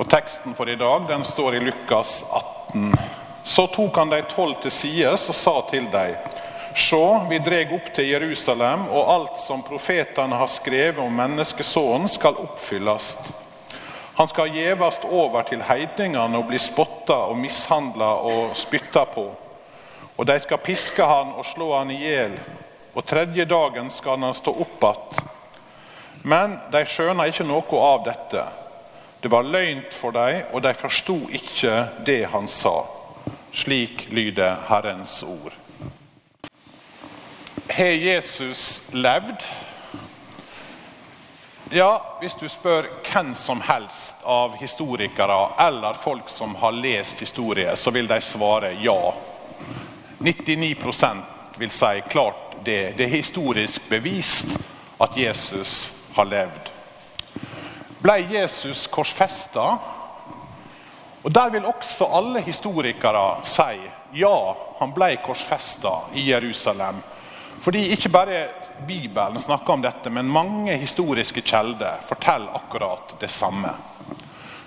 Og Teksten for i dag den står i Lukas 18. Så tok han de tolv til sides og sa til dem.: Se, vi dreg opp til Jerusalem, og alt som profetene har skrevet om menneskesonen, skal oppfylles. Han skal gjevast over til heidningene og bli spotta og mishandla og spytta på. Og de skal piske han og slå han i hjel, og tredje dagen skal han stå opp att. Men de skjønner ikke noe av dette. Det var løgnt for dem, og de forsto ikke det han sa. Slik lyder Herrens ord. Har Jesus levd? Ja, hvis du spør hvem som helst av historikere eller folk som har lest historie, så vil de svare ja. 99% vil si klart det. Det er historisk bevist at Jesus har levd. Ble Jesus korsfesta? Og Der vil også alle historikere si ja, han ble korsfesta i Jerusalem. Fordi ikke bare Bibelen snakker om dette, men mange historiske kjelder forteller akkurat det samme.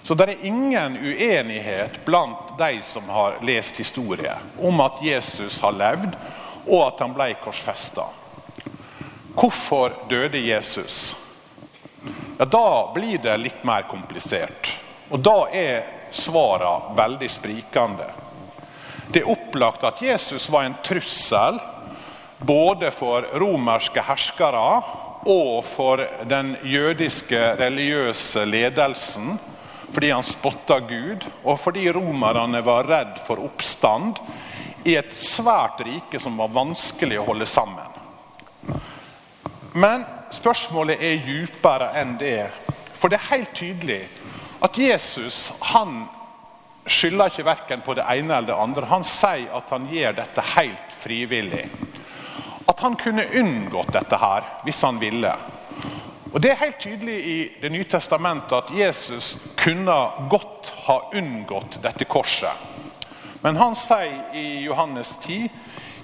Så det er ingen uenighet blant de som har lest historie, om at Jesus har levd, og at han ble korsfesta. Hvorfor døde Jesus? Ja, Da blir det litt mer komplisert. Og da er svarene veldig sprikende. Det er opplagt at Jesus var en trussel både for romerske herskere og for den jødiske religiøse ledelsen. Fordi han spotta Gud, og fordi romerne var redd for oppstand i et svært rike som var vanskelig å holde sammen. Men spørsmålet er dypere enn det. For det er helt tydelig at Jesus han skylder ikke verken på det ene eller det andre. Han sier at han gjør dette helt frivillig. At han kunne unngått dette her hvis han ville. Og Det er helt tydelig i Det nye testamentet at Jesus kunne godt ha unngått dette korset. Men han sier i Johannes 10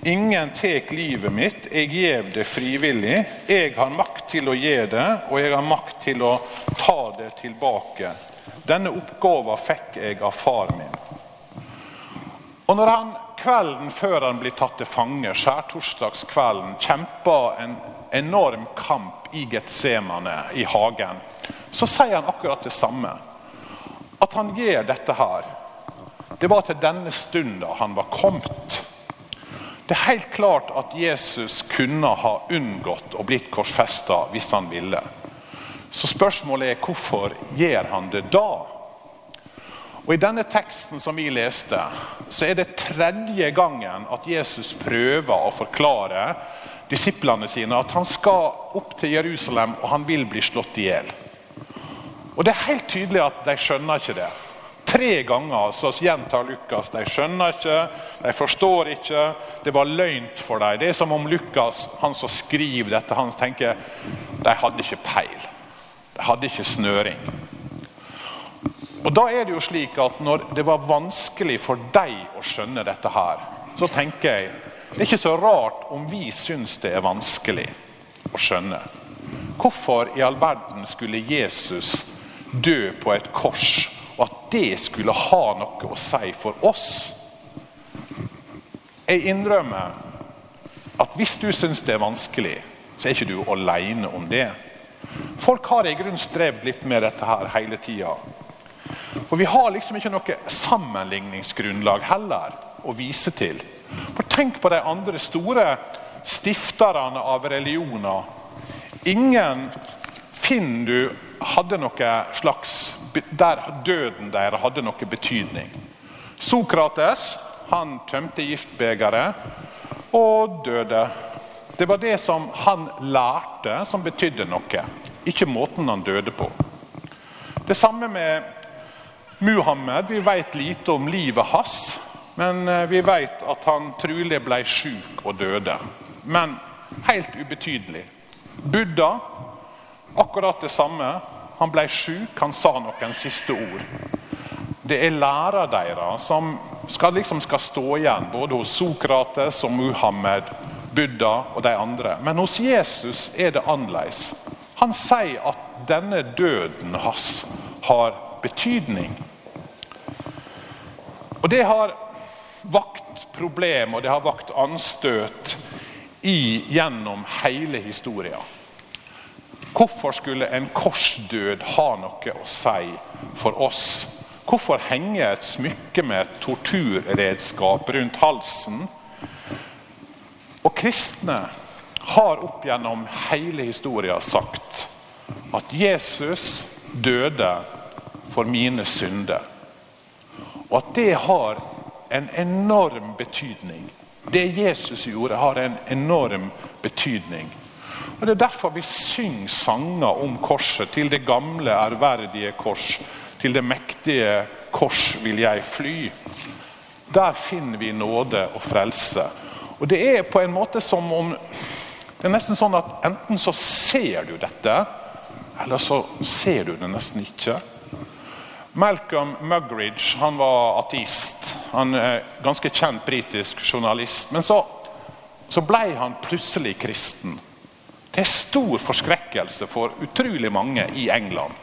Ingen tek livet mitt, jeg gjev det frivillig. Jeg har makt til å gi det, og jeg har makt til å ta det tilbake. Denne oppgåva fikk jeg av far min. Og når han kvelden før han blir tatt til fange, skjærtorsdagskvelden, kjemper en enorm kamp i Getsemane, i hagen, så sier han akkurat det samme. At han gjør dette her, det var til denne stunda han var kommet. Det er helt klart at Jesus kunne ha unngått å blitt korsfesta hvis han ville. Så spørsmålet er hvorfor gjør han det da? Og I denne teksten som vi leste, så er det tredje gangen at Jesus prøver å forklare disiplene sine at han skal opp til Jerusalem og han vil bli slått i hjel. Og Det er helt tydelig at de skjønner ikke det. Tre ganger så gjentar Lukas de skjønner ikke, de forstår ikke. Det var løgnt for dem. Det er som om Lukas, han som skriver dette, han tenker de hadde ikke peil. De hadde ikke snøring. Og da er det jo slik at Når det var vanskelig for deg å skjønne dette, her, så tenker jeg det er ikke så rart om vi syns det er vanskelig å skjønne. Hvorfor i all verden skulle Jesus dø på et kors og at det skulle ha noe å si for oss. Jeg innrømmer at hvis du syns det er vanskelig, så er ikke du alene om det. Folk har i grunnen strevd litt med dette her hele tida. For vi har liksom ikke noe sammenligningsgrunnlag heller å vise til. For Tenk på de andre store stifterne av religioner. Ingen finner du hadde noe slags Der døden deres hadde noe betydning. Sokrates han tømte giftbegeret og døde. Det var det som han lærte, som betydde noe, ikke måten han døde på. Det samme med Muhammed. Vi vet lite om livet hans. Men eh, vi vet at han trolig ble syk og døde. Men helt ubetydelig. Buddha Akkurat det samme. Han ble syk, han sa noen siste ord. Det er læra deres som skal, liksom skal stå igjen, både hos Sokrates og Muhammed, Buddha og de andre. Men hos Jesus er det annerledes. Han sier at denne døden hans har betydning. Og det har vakt problem og det har vakt anstøt i, gjennom hele historien. Hvorfor skulle en korsdød ha noe å si for oss? Hvorfor henge et smykke med et torturredskap rundt halsen? Og kristne har opp gjennom hele historien sagt at Jesus døde for mine synder. Og at det har en enorm betydning. Det Jesus gjorde, har en enorm betydning. Og Det er derfor vi synger sanger om korset. Til det gamle, ærverdige kors. Til det mektige kors vil jeg fly. Der finner vi nåde og frelse. Og Det er på en måte som om Det er nesten sånn at enten så ser du dette, eller så ser du det nesten ikke. Malcolm Mugridge han var ateist. Han er ganske kjent britisk journalist. Men så, så ble han plutselig kristen. Er stor forskrekkelse for utrolig mange i England.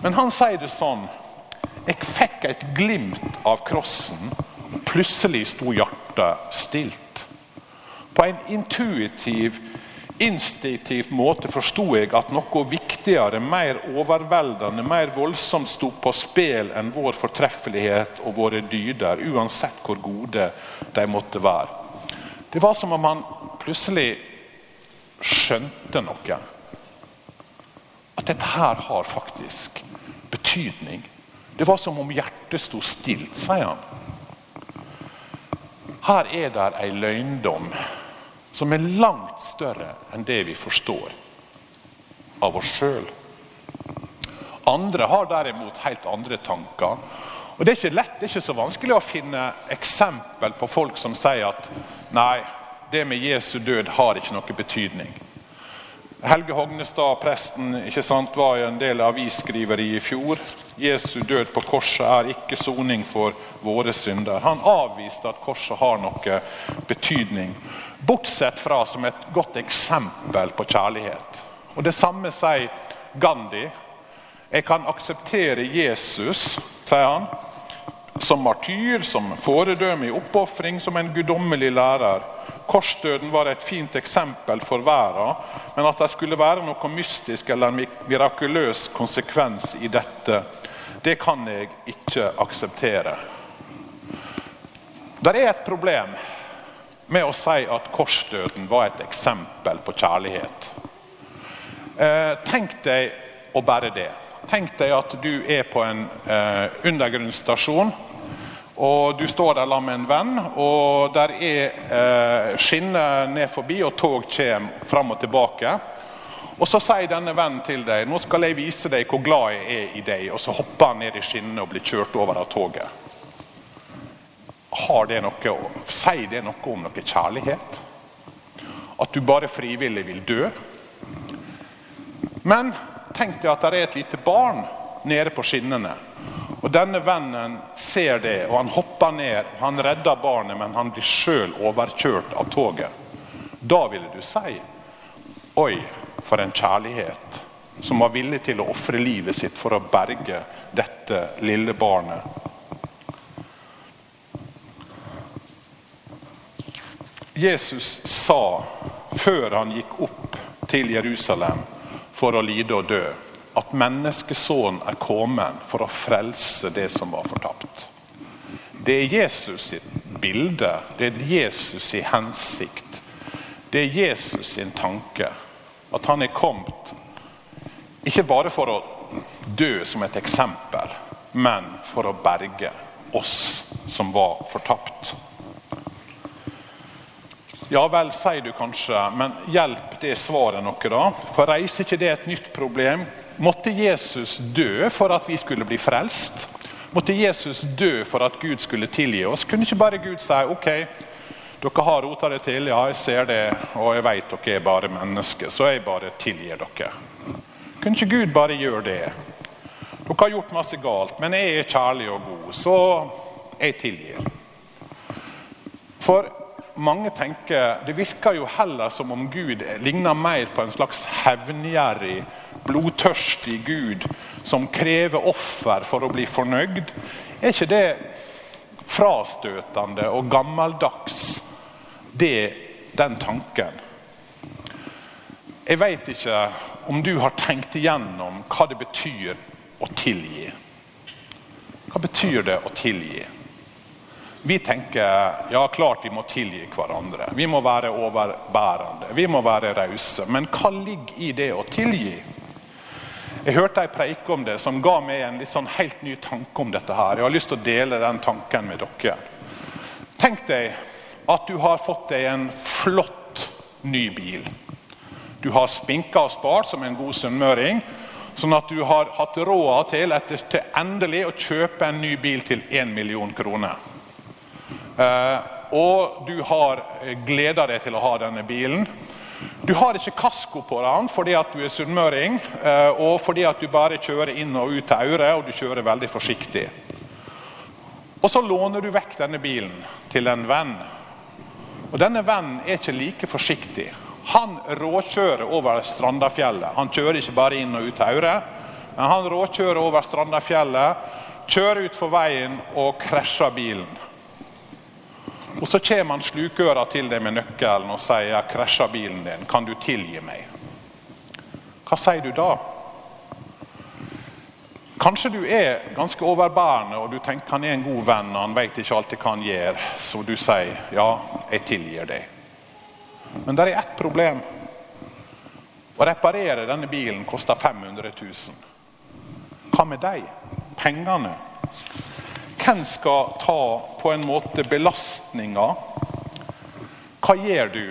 Men han sier det sånn Jeg fikk et glimt av krossen, plutselig sto hjertet stilt. På en intuitiv instinktiv måte forsto jeg at noe viktigere, mer overveldende, mer voldsomt sto på spill enn vår fortreffelighet og våre dyder, uansett hvor gode de måtte være. Det var som om han plutselig skjønte noe. At dette her har faktisk betydning. Det var som om hjertet sto stilt, sier han. Her er det ei løgndom som er langt større enn det vi forstår av oss sjøl. Andre har derimot helt andre tanker. Og Det er ikke lett, det er ikke så vanskelig å finne eksempel på folk som sier at nei, det med Jesu død har ikke noe betydning. Helge Hognestad, presten, sant, var jo en del avisskriveri i fjor. Jesu død på korset er ikke soning for våre synder. Han avviste at korset har noe betydning. Bortsett fra som et godt eksempel på kjærlighet. Og Det samme sier Gandhi. Jeg kan akseptere Jesus, sier han, som martyr, som foredømme i oppofring, som en guddommelig lærer. Korsdøden var et fint eksempel for verden, men at det skulle være noe mystisk eller mirakuløs konsekvens i dette, det kan jeg ikke akseptere. Det er et problem med å si at korsdøden var et eksempel på kjærlighet. Eh, tenk deg å bære det. Tenk deg at du er på en eh, undergrunnsstasjon og Du står der sammen med en venn, og der er eh, skinner ned forbi, og tog kommer fram og tilbake. Og Så sier denne vennen til deg nå skal jeg vise deg hvor glad jeg er i deg. Og så hopper han ned i skinnene og blir kjørt over av toget. Har det noe, Sier det noe om noe kjærlighet? At du bare frivillig vil dø? Men tenk deg at det er et lite barn nede på skinnene. Og Denne vennen ser det, og han hopper ned. og Han redder barnet, men han blir sjøl overkjørt av toget. Da ville du si Oi, for en kjærlighet. Som var villig til å ofre livet sitt for å berge dette lille barnet. Jesus sa før han gikk opp til Jerusalem for å lide og dø at menneskesonen er kommet for å frelse det som var fortapt. Det er Jesus sitt bilde, det er Jesus sin hensikt. Det er Jesus sin tanke. At han er kommet ikke bare for å dø som et eksempel, men for å berge oss som var fortapt. Ja vel, sier du kanskje, men hjelp det svaret noe, da? For reiser ikke det et nytt problem? Måtte Jesus dø for at vi skulle bli frelst? Måtte Jesus dø for at Gud skulle tilgi oss? Kunne ikke bare Gud si ok, dere har rota det til, ja, jeg ser det, og jeg vet dere er bare mennesker, så jeg bare tilgir dere. Kunne ikke Gud bare gjøre det? Dere har gjort masse galt, men jeg er kjærlig og god, så jeg tilgir. For mange tenker Det virker jo heller som om Gud ligner mer på en slags hevngjerrig, blodtørstig Gud som krever offer for å bli fornøyd. Er ikke det frastøtende og gammeldags, det, den tanken? Jeg veit ikke om du har tenkt igjennom hva det betyr å tilgi. Hva betyr det å tilgi? Vi tenker ja, klart vi må tilgi hverandre. Vi må være overbærende. Vi må være rause. Men hva ligger i det å tilgi? Jeg hørte ei preike om det som ga meg en sånn helt ny tanke om dette. her. Jeg har lyst til å dele den tanken med dere. Tenk deg at du har fått deg en flott ny bil. Du har spinka og spart som en god sunnmøring, sånn at du har hatt råd til, etter, til endelig å kjøpe en ny bil til 1 million kroner. Eh, og du har gleda deg til å ha denne bilen. Du har ikke kasko på den fordi at du er sunnmøring, eh, og fordi at du bare kjører inn og ut til Aure, og du kjører veldig forsiktig. Og så låner du vekk denne bilen til en venn. Og denne vennen er ikke like forsiktig. Han råkjører over Strandafjellet. Han kjører ikke bare inn og ut til Aure, men han råkjører over Strandafjellet, kjører utfor veien og krasjer bilen. Og Så kommer han slukøra til deg med nøkkelen og sier 'Jeg krasja bilen din. Kan du tilgi meg?' Hva sier du da? Kanskje du er ganske overbærende og du tenker han er en god venn og han vet ikke alltid hva han gjør, så du sier 'ja, jeg tilgir deg'. Men det er ett problem. Å reparere denne bilen koster 500 000. Hva med deg? Pengene? Hvem skal ta på en måte belastninga? Hva gjør du?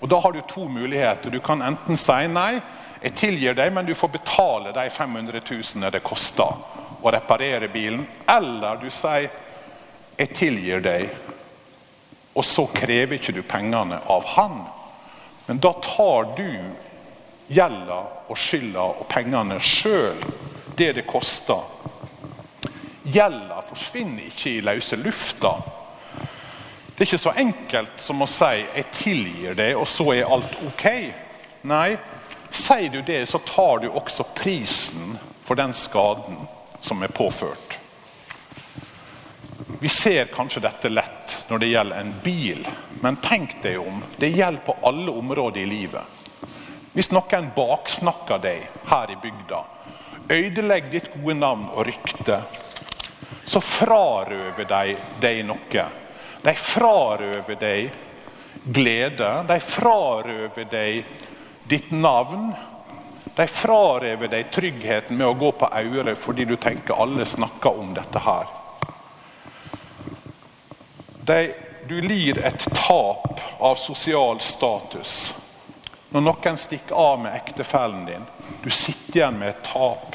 Og Da har du to muligheter. Du kan enten si nei, jeg tilgir deg, men du får betale de 500 000 det koster å reparere bilen. Eller du sier jeg tilgir deg, og så krever ikke du pengene av han. Men da tar du gjelda og skylda og pengene sjøl, det det koster. Gjelda forsvinner ikke i løse lufta. Det er ikke så enkelt som å si 'jeg tilgir deg, og så er alt ok'. Nei, sier du det, så tar du også prisen for den skaden som er påført. Vi ser kanskje dette lett når det gjelder en bil, men tenk deg om. Det gjelder på alle områder i livet. Hvis noen baksnakker deg her i bygda, ødelegger ditt gode navn og rykte, så frarøver de deg noe. De frarøver deg glede. De frarøver deg ditt navn. De frarøver deg tryggheten med å gå på Aure fordi du tenker alle snakker om dette her. De, du lir et tap av sosial status. Når noen stikker av med ektefellen din, du sitter igjen med et tap.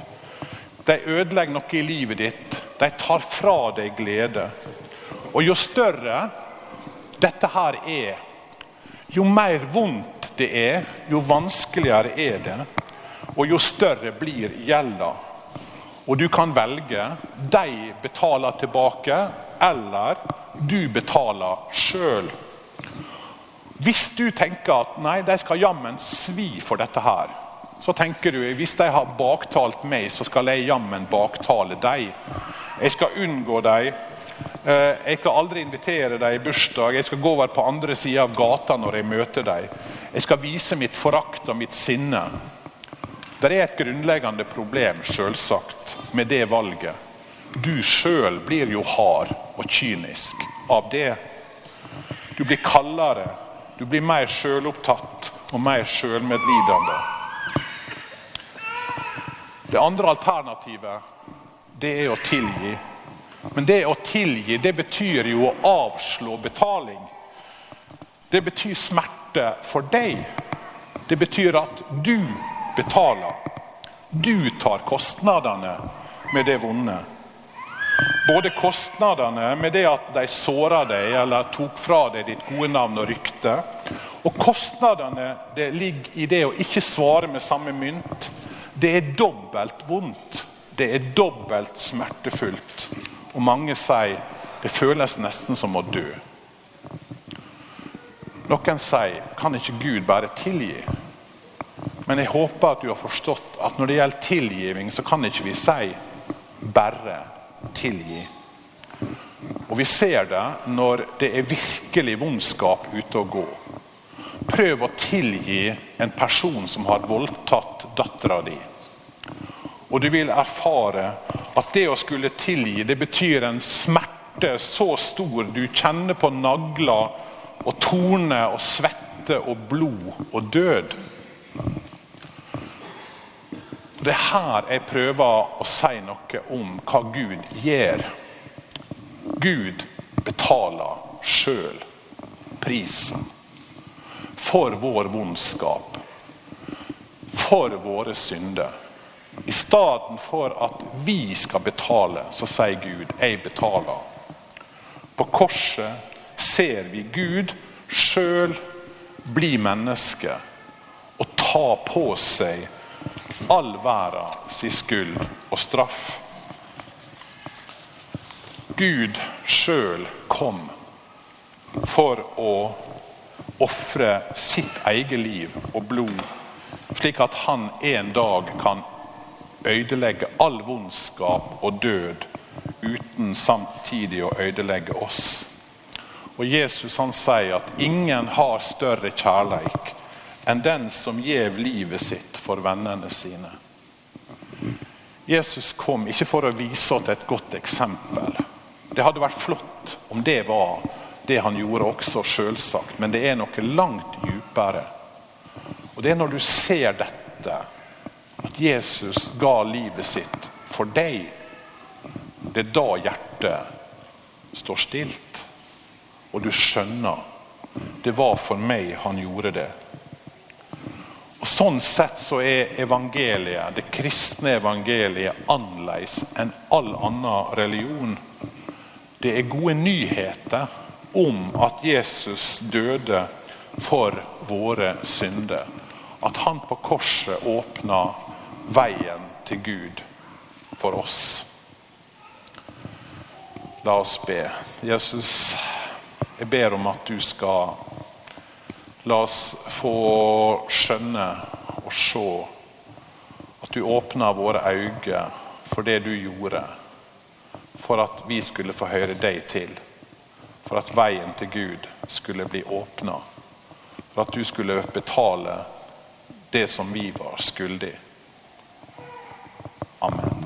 De ødelegger noe i livet ditt. De tar fra deg glede. Og jo større dette her er, jo mer vondt det er, jo vanskeligere er det. Og jo større blir gjelda. Og du kan velge. De betaler tilbake, eller du betaler sjøl. Hvis du tenker at nei, de skal jammen svi for dette her, så tenker du hvis de har baktalt meg, så skal jeg jammen baktale dem. Jeg skal unngå dem. Eh, jeg skal aldri invitere dem i bursdag. Jeg skal gå over på andre sida av gata når jeg møter dem. Jeg skal vise mitt forakt og mitt sinne. Det er et grunnleggende problem selvsagt, med det valget. Du sjøl blir jo hard og kynisk av det. Du blir kaldere, du blir mer sjølopptatt og mer sjølmedlidende. Det andre alternativet, det er å tilgi. Men det å tilgi, det betyr jo å avslå betaling. Det betyr smerte for deg. Det betyr at du betaler. Du tar kostnadene med det vonde. Både kostnadene med det at de såra deg eller tok fra deg ditt gode navn og rykte, og kostnadene det ligger i det å ikke svare med samme mynt. Det er dobbelt vondt. Det er dobbelt smertefullt. Og mange sier det føles nesten som å dø. Noen sier kan ikke Gud bare tilgi? Men jeg håper at du har forstått at når det gjelder tilgivning, så kan ikke vi si bare tilgi. Og vi ser det når det er virkelig vondskap ute å gå. Prøv å tilgi en person som har voldtatt dattera di. Og du vil erfare at det å skulle tilgi, det betyr en smerte så stor du kjenner på nagler og torner og svette og blod og død. Det er her jeg prøver å si noe om hva Gud gjør. Gud betaler sjøl prisen for vår vondskap, for våre synder. I stedet for at vi skal betale, så sier Gud 'jeg betaler'. På korset ser vi Gud sjøl bli menneske og ta på seg all verdens skyld og straff. Gud sjøl kom for å ofre sitt eget liv og blod, slik at han en dag kan ødelegge all vondskap og død uten samtidig å ødelegge oss. Og Jesus han sier at ingen har større kjærleik enn den som gjev livet sitt for vennene sine. Jesus kom ikke for å vise oss et godt eksempel. Det hadde vært flott om det var det han gjorde også, selvsagt. Men det er noe langt dypere. Og det er når du ser dette, at Jesus ga livet sitt for deg. Det er da hjertet står stilt. Og du skjønner det var for meg han gjorde det. Og Sånn sett så er evangeliet, det kristne evangeliet annerledes enn all annen religion. Det er gode nyheter om at Jesus døde for våre synder. At han på korset åpna veien til Gud for oss. La oss be. Jesus, jeg ber om at du skal la oss få skjønne og se at du åpner våre øyne for det du gjorde, for at vi skulle få høre deg til. For at veien til Gud skulle bli åpna. For at du skulle betale det som vi var skyldig. Amen.